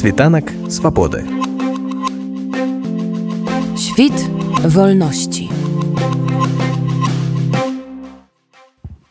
Світанак свабоды. Świt wolności.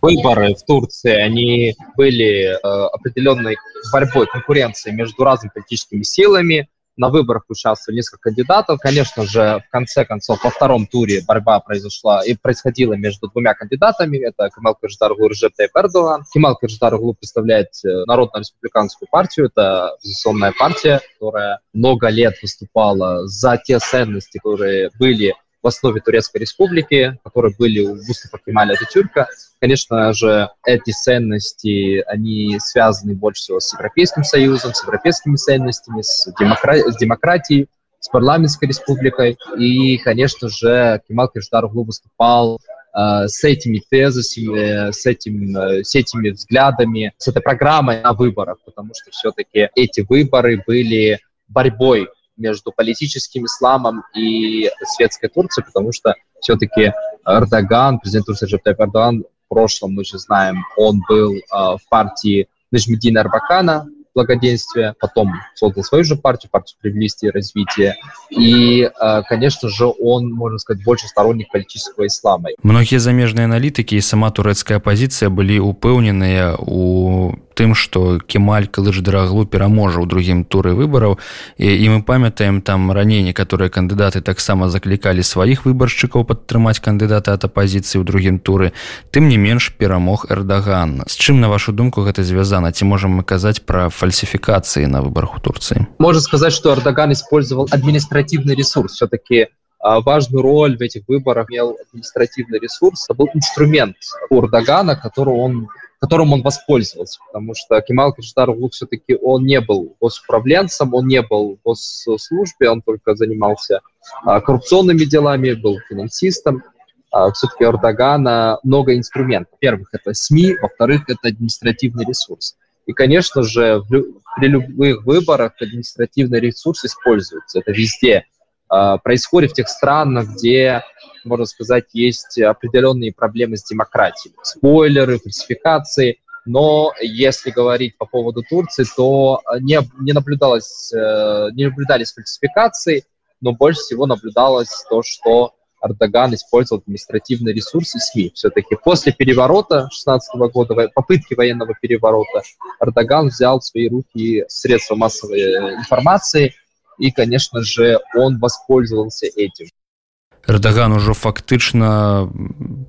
Выборы в Турции, они были э, определенной борьбой, конкуренцией между разными политическими силами, на выборах участвовали несколько кандидатов. Конечно же, в конце концов, во втором туре борьба произошла и происходила между двумя кандидатами. Это Кемал Кырждарглу и Режеп Тайп Эрдоган. Кемал Кырждарглу представляет э, Народно-республиканскую партию. Это оппозиционная партия, которая много лет выступала за те ценности, которые были в основе Турецкой республики, которые были у Мустафа Кемаля Ататюрка. Конечно же, эти ценности, они связаны больше всего с Европейским Союзом, с европейскими ценностями, с, демокра- с демократией, с парламентской республикой. И, конечно же, Кемал Кирждаруглу выступал э, с этими тезисами, с, этим, э, с этими взглядами, с этой программой на выборах, потому что все-таки эти выборы были борьбой между политическим исламом и светской Турцией, потому что все-таки Эрдоган, президент Турции Реджеп Эрдоган, в прошлом, мы же знаем, он был э, в партии Нажмедина Арбакана, благоденствия, потом создал свою же партию, партию справедливости и развития. И, конечно же, он, можно сказать, больше сторонник политического ислама. Многие замежные аналитики и сама турецкая оппозиция были упэўненыя у тым что кемаль калыждараглу пераможа ў другім туры выбараў і, і мы памятаем там раней некаторыя кандыдаты таксама заклікалі сваіх выбаршчыкаў падтрымаць кандыдата ад апозіцыі ў другім туры тым не менш перамог эрдаган з чым на вашу думку гэта звязана ці можам мы казаць пра фальсификации на выборах в Турции? Можно сказать, что Эрдоган использовал административный ресурс. Все-таки важную роль в этих выборах имел административный ресурс. Был инструмент у Эрдогана, который он которым он воспользовался, потому что Кемал Криштарову все-таки он не был госуправленцем, он не был в госслужбе, он только занимался коррупционными делами, был финансистом. Все-таки у Эрдогана много инструментов. Во-первых, это СМИ, во-вторых, это административный ресурс. И, конечно же, в, при любых выборах административный ресурс используется. Это везде происходит в тех странах, где, можно сказать, есть определенные проблемы с демократией. Спойлеры, фальсификации. Но если говорить по поводу Турции, то не, не, наблюдалось, э, не наблюдались фальсификации, но больше всего наблюдалось то, что Эрдоган использовал административные ресурсы СМИ. Все-таки после переворота 16 года, попытки военного переворота, Эрдоган взял в свои руки средства массовой информации, и, конечно же, он воспользовался этим. Эрдаган ужо фактычна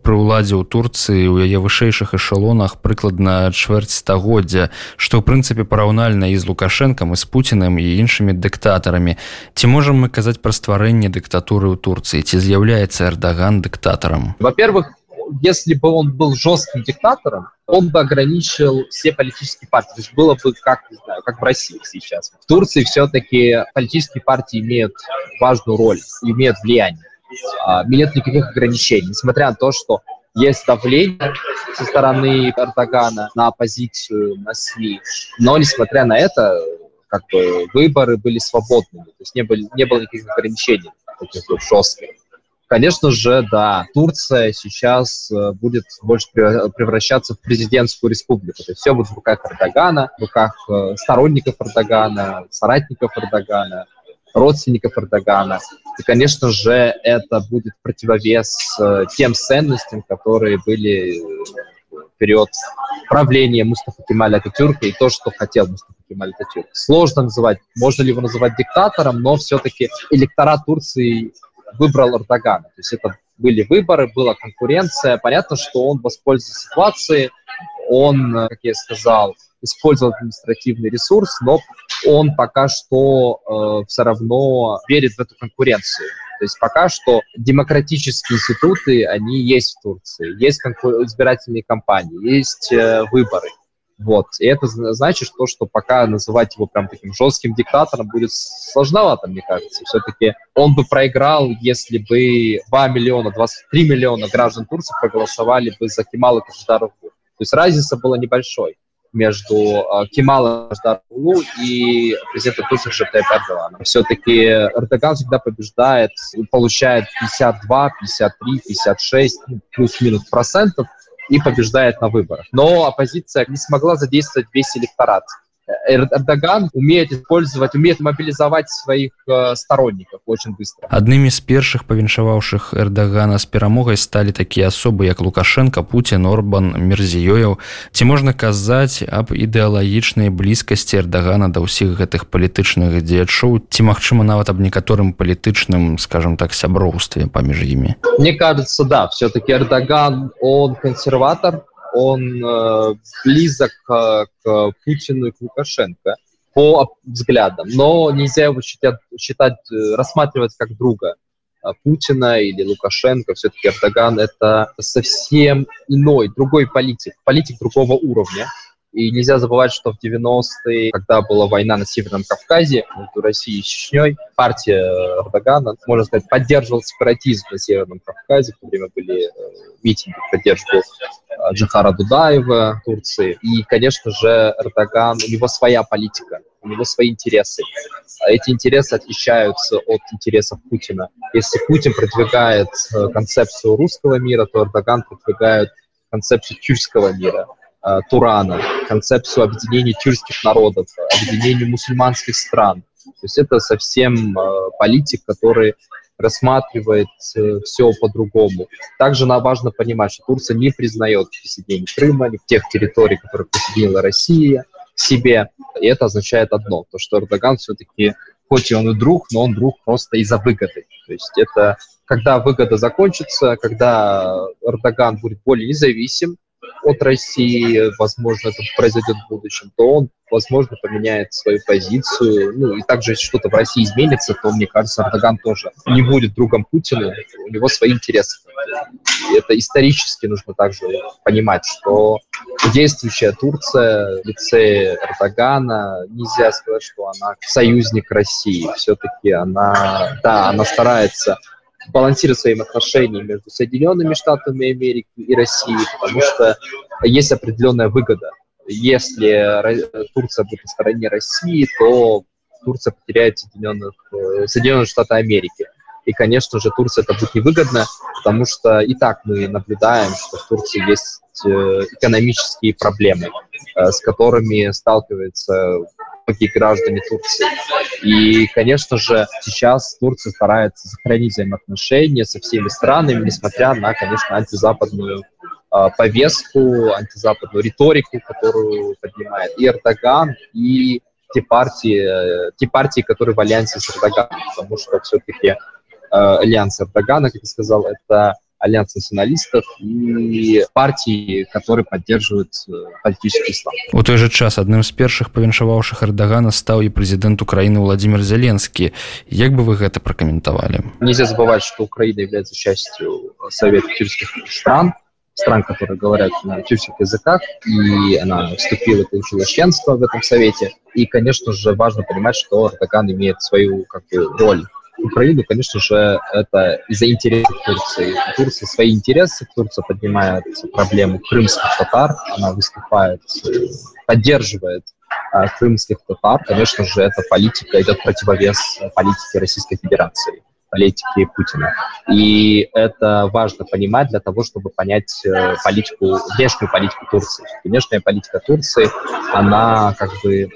пры ўладзе ў Турцыі у яе вышэйшых эшалонах прыкладна чвэрць стагоддзя, што ў прынцыпе параўнальна і з лукашэнкам і з пуцінам і іншымі дыктатарамі. Ці можам мы казаць пра стварэнне дыктатуры ў Турцыі, ці з'яўляецца Эрдаган дыктатарам? Во-первых, если бы он был жестким диктатором, он бы ограничил все политические партии. То есть было бы как, не знаю, как в России сейчас. В Турции все-таки политические партии имеют важную роль, имеют влияние а, нет никаких ограничений, несмотря на то, что есть давление со стороны Эрдогана на оппозицию, на СМИ. Но, несмотря на это, как бы выборы были свободными, то есть не, были, не было никаких ограничений таких вот жестких. Конечно же, да, Турция сейчас э, будет больше превращаться в президентскую республику. То есть все будет в руках Эрдогана, в руках э, сторонников Эрдогана, соратников Эрдогана – родственников Эрдогана. И, конечно же, это будет противовес э, тем ценностям, которые были в период правления Мустафа Кемаля Ататюрка и то, что хотел Мустафа Кемаль Ататюрк. Сложно называть, можно ли его называть диктатором, но все-таки электорат Турции выбрал Эрдогана. То есть это были выборы, была конкуренция. Понятно, что он воспользовался ситуацией, он, как я сказал, использовал административный ресурс, но он пока что э, все равно верит в эту конкуренцию. То есть пока что демократические институты, они есть в Турции, есть избирательные кампании, есть э, выборы. Вот. И это значит, что, что пока называть его прям таким жестким диктатором будет сложновато, мне кажется. Все-таки он бы проиграл, если бы 2 миллиона, 23 миллиона граждан Турции проголосовали бы за Кемала Кашдарову. То есть разница была небольшой между э, Кемалом Ждарулу и президентом Турции Шептайп Эрдоганом. Все-таки Эрдоган всегда побеждает, получает 52, 53, 56, плюс-минус процентов и побеждает на выборах. Но оппозиция не смогла задействовать весь электорат. Эрдоган умеет использовать, умеет мобилизовать своих э, сторонников очень быстро. Одними из первых повіншаваўшых Эрдогана с перамогай стали такие особы, как Лукашенко, Путин, Орбан, Мерзіёев. Ці можна казаць аб ідэалагічнай блізкасці Эрдогана да ўсіх гэтых палітычных дзеячоў, ці магчыма нават аб некаторым палітычным, скажем так, сяброўстве паміж імі? Мне кажется, да, все-таки Эрдоган, он консерватор, он э, близок э, к Путину и к Лукашенко по взглядам, но нельзя его считать, считать э, рассматривать как друга Путина или Лукашенко. Все-таки Эрдоган это совсем иной, другой политик, политик другого уровня. И нельзя забывать, что в 90-е, когда была война на Северном Кавказе между Россией и Чечней, партия Эрдогана, можно сказать, поддерживала сепаратизм на Северном Кавказе. В то время были митинги, поддерживал Джахара Дудаева Турции. И, конечно же, Эрдоган, у него своя политика, у него свои интересы. А эти интересы отличаются от интересов Путина. Если Путин продвигает э, концепцию русского мира, то Эрдоган продвигает концепцию тюркского мира, э, Турана, концепцию объединения тюркских народов, объединения мусульманских стран. То есть это совсем э, политик, который рассматривает э, все по-другому. Также нам важно понимать, что Турция не признает присоединение Крыма, ни тех территорий, которые присоединила Россия к себе. И это означает одно, то что Эрдоган все-таки, хоть и он и друг, но он друг просто из-за выгоды. То есть это когда выгода закончится, когда Эрдоган будет более независим, от России, возможно, это произойдет в будущем, то он, возможно, поменяет свою позицию. Ну, и также, если что-то в России изменится, то, мне кажется, Эрдоган тоже не будет другом Путина, у него свои интересы. И это исторически нужно также понимать, что действующая Турция в лице Эрдогана, нельзя сказать, что она союзник России. Все-таки она, да, она старается балансировать своим отношением между Соединенными Штатами Америки и Россией, потому что есть определенная выгода. Если Турция будет на стороне России, то Турция потеряет Соединенных, э, Соединенные Штаты Америки. И, конечно же, Турция это будет невыгодно, потому что и так мы наблюдаем, что в Турции есть э, экономические проблемы, э, с которыми сталкивается многие граждане Турции. И, конечно же, сейчас Турция старается сохранить взаимоотношения со всеми странами, несмотря на, конечно, антизападную э, повестку, антизападную риторику, которую поднимает и Эрдоган, и те партии, те партии, которые в альянсе с Эрдоганом, потому что все-таки э, альянс Эрдогана, как я сказал, это альянс националистов и партии, которые поддерживают э, политический ислам. У той же час одним з першых павіншаваўшых Эрдогана стаў і президент Украины Владимир Зеленский. Як бы вы это прокомментовали? Нельзя забывать, что Украина является частью Совета тюркских стран, стран, которые говорят на тюркских языках, и она вступила и получила членство в этом совете. И, конечно же, важно понимать, что Эрдоган имеет свою как бы, роль Украину, конечно же, это из-за интересов Турции. У Турции свои интересы, Турция поднимает проблему крымских татар, она выступает, поддерживает а, крымских татар. Конечно же, эта политика идет противовес политике Российской Федерации политики Путина. И это важно понимать для того, чтобы понять э, политику, внешнюю политику Турции. Внешняя политика Турции, она как бы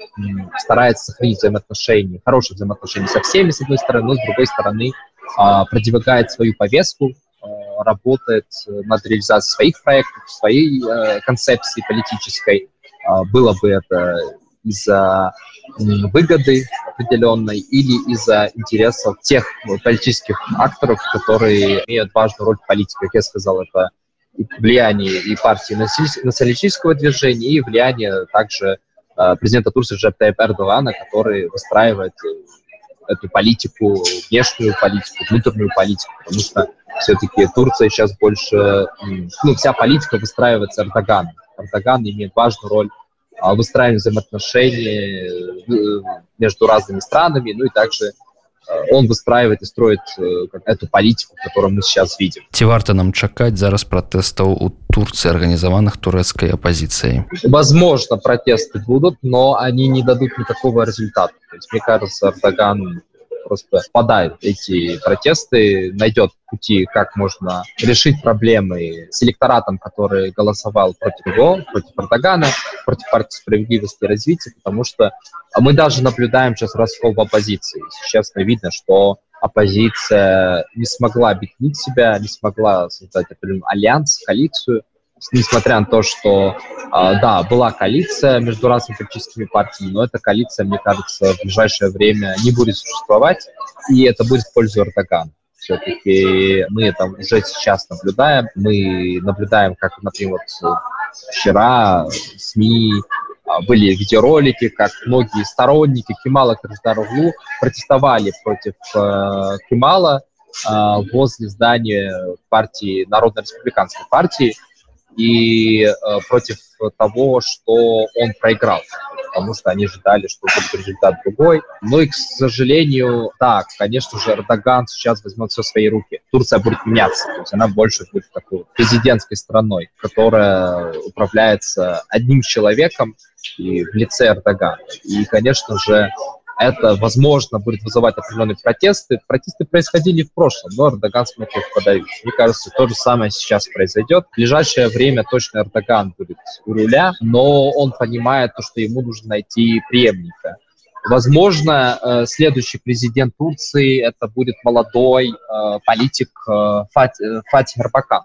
старается сохранить взаимоотношения, хорошие взаимоотношения со всеми, с одной стороны, но с другой стороны а, продвигает свою повестку, а, работает над реализацией своих проектов, своей э, концепции политической. А, было бы это из-за выгоды определенной или из-за интересов тех политических акторов, которые имеют важную роль в политике. Как я сказал, это влияние и партии националистического движения, и влияние также э, президента Турции Джептайп Эрдогана, который выстраивает э, эту политику, внешнюю политику, внутреннюю политику, потому что все-таки Турция сейчас больше, ну, вся политика выстраивается Эрдоганом. Эрдоган имеет важную роль выстраиваем взаимоотношения э, между разными странами, ну и также э, он выстраивает и строит э, эту политику, которую мы сейчас видим. Ці варта нам чакаць зараз пратэстаў у Турции, организованных турецкой оппозицией? Возможно, протесты будут, но они не дадут никакого результата. То есть, мне кажется, Эрдоган просто подает эти протесты, найдет пути, как можно решить проблемы с электоратом, который голосовал против него, против Эрдогана, против партии справедливости и развития, потому что мы даже наблюдаем сейчас раскол в оппозиции. Сейчас видно, что оппозиция не смогла объединить себя, не смогла создать определенный альянс, коалицию, несмотря на то, что, а, да, была коалиция между разными политическими партиями, но эта коалиция, мне кажется, в ближайшее время не будет существовать, и это будет в пользу Эрдогана. Все-таки мы это уже сейчас наблюдаем. Мы наблюдаем, как, например, вот вчера СМИ а, были видеоролики, как многие сторонники Кемала Кырдждароглу протестовали против э, Кемала э, возле здания партии, Народно-республиканской партии, и э, против того, что он проиграл, потому что они ожидали, что будет результат другой. Ну и, к сожалению, да, конечно же, Эрдоган сейчас возьмет все в свои руки. Турция будет меняться, то есть она больше будет такой президентской страной, которая управляется одним человеком и в лице Эрдогана. И, конечно же, это, возможно, будет вызывать определенные протесты. Протесты происходили в прошлом, но Эрдоган смог их подавить. Мне кажется, то же самое сейчас произойдет. В ближайшее время точно Эрдоган будет у руля, но он понимает то, что ему нужно найти преемника. Возможно, э, следующий президент Турции это будет молодой э, политик э, Фатих Эрбакан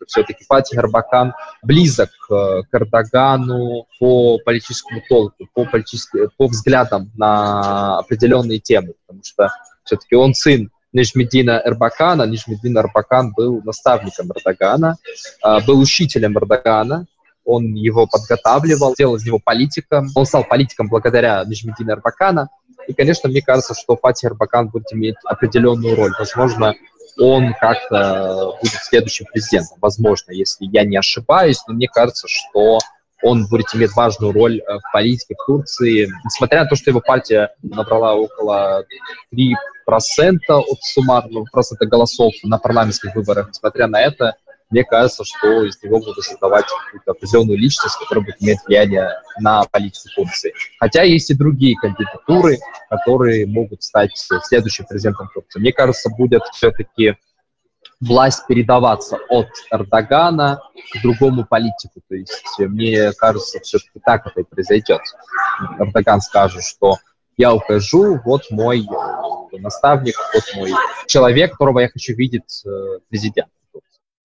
что все-таки Фатих Арбакан близок к Эрдогану по политическому толку, по, политическим, по взглядам на определенные темы, потому что все-таки он сын Нижмедина Эрбакана. Нижмедин Эрбакан был наставником Эрдогана, а, был учителем Эрдогана, он его подготавливал, делал из него политика. Он стал политиком благодаря Нижмедина Эрбакана. И, конечно, мне кажется, что Фатих Эрбакан будет иметь определенную роль. Возможно, он как-то будет следующим президентом. Возможно, если я не ошибаюсь, но мне кажется, что он будет иметь важную роль э, в политике в Турции. Несмотря на то, что его партия набрала около 3% от суммарного процента голосов на парламентских выборах, несмотря на это, мне кажется, что из него будут создавать какую-то определенную личность, которая будет иметь влияние на политику Турции. Хотя есть и другие кандидатуры, которые могут стать следующим президентом Турции. Мне кажется, будет все-таки власть передаваться от Эрдогана к другому политику. То есть мне кажется, все-таки так это и произойдет. Эрдоган скажет, что я ухожу, вот мой наставник, вот мой человек, которого я хочу видеть э,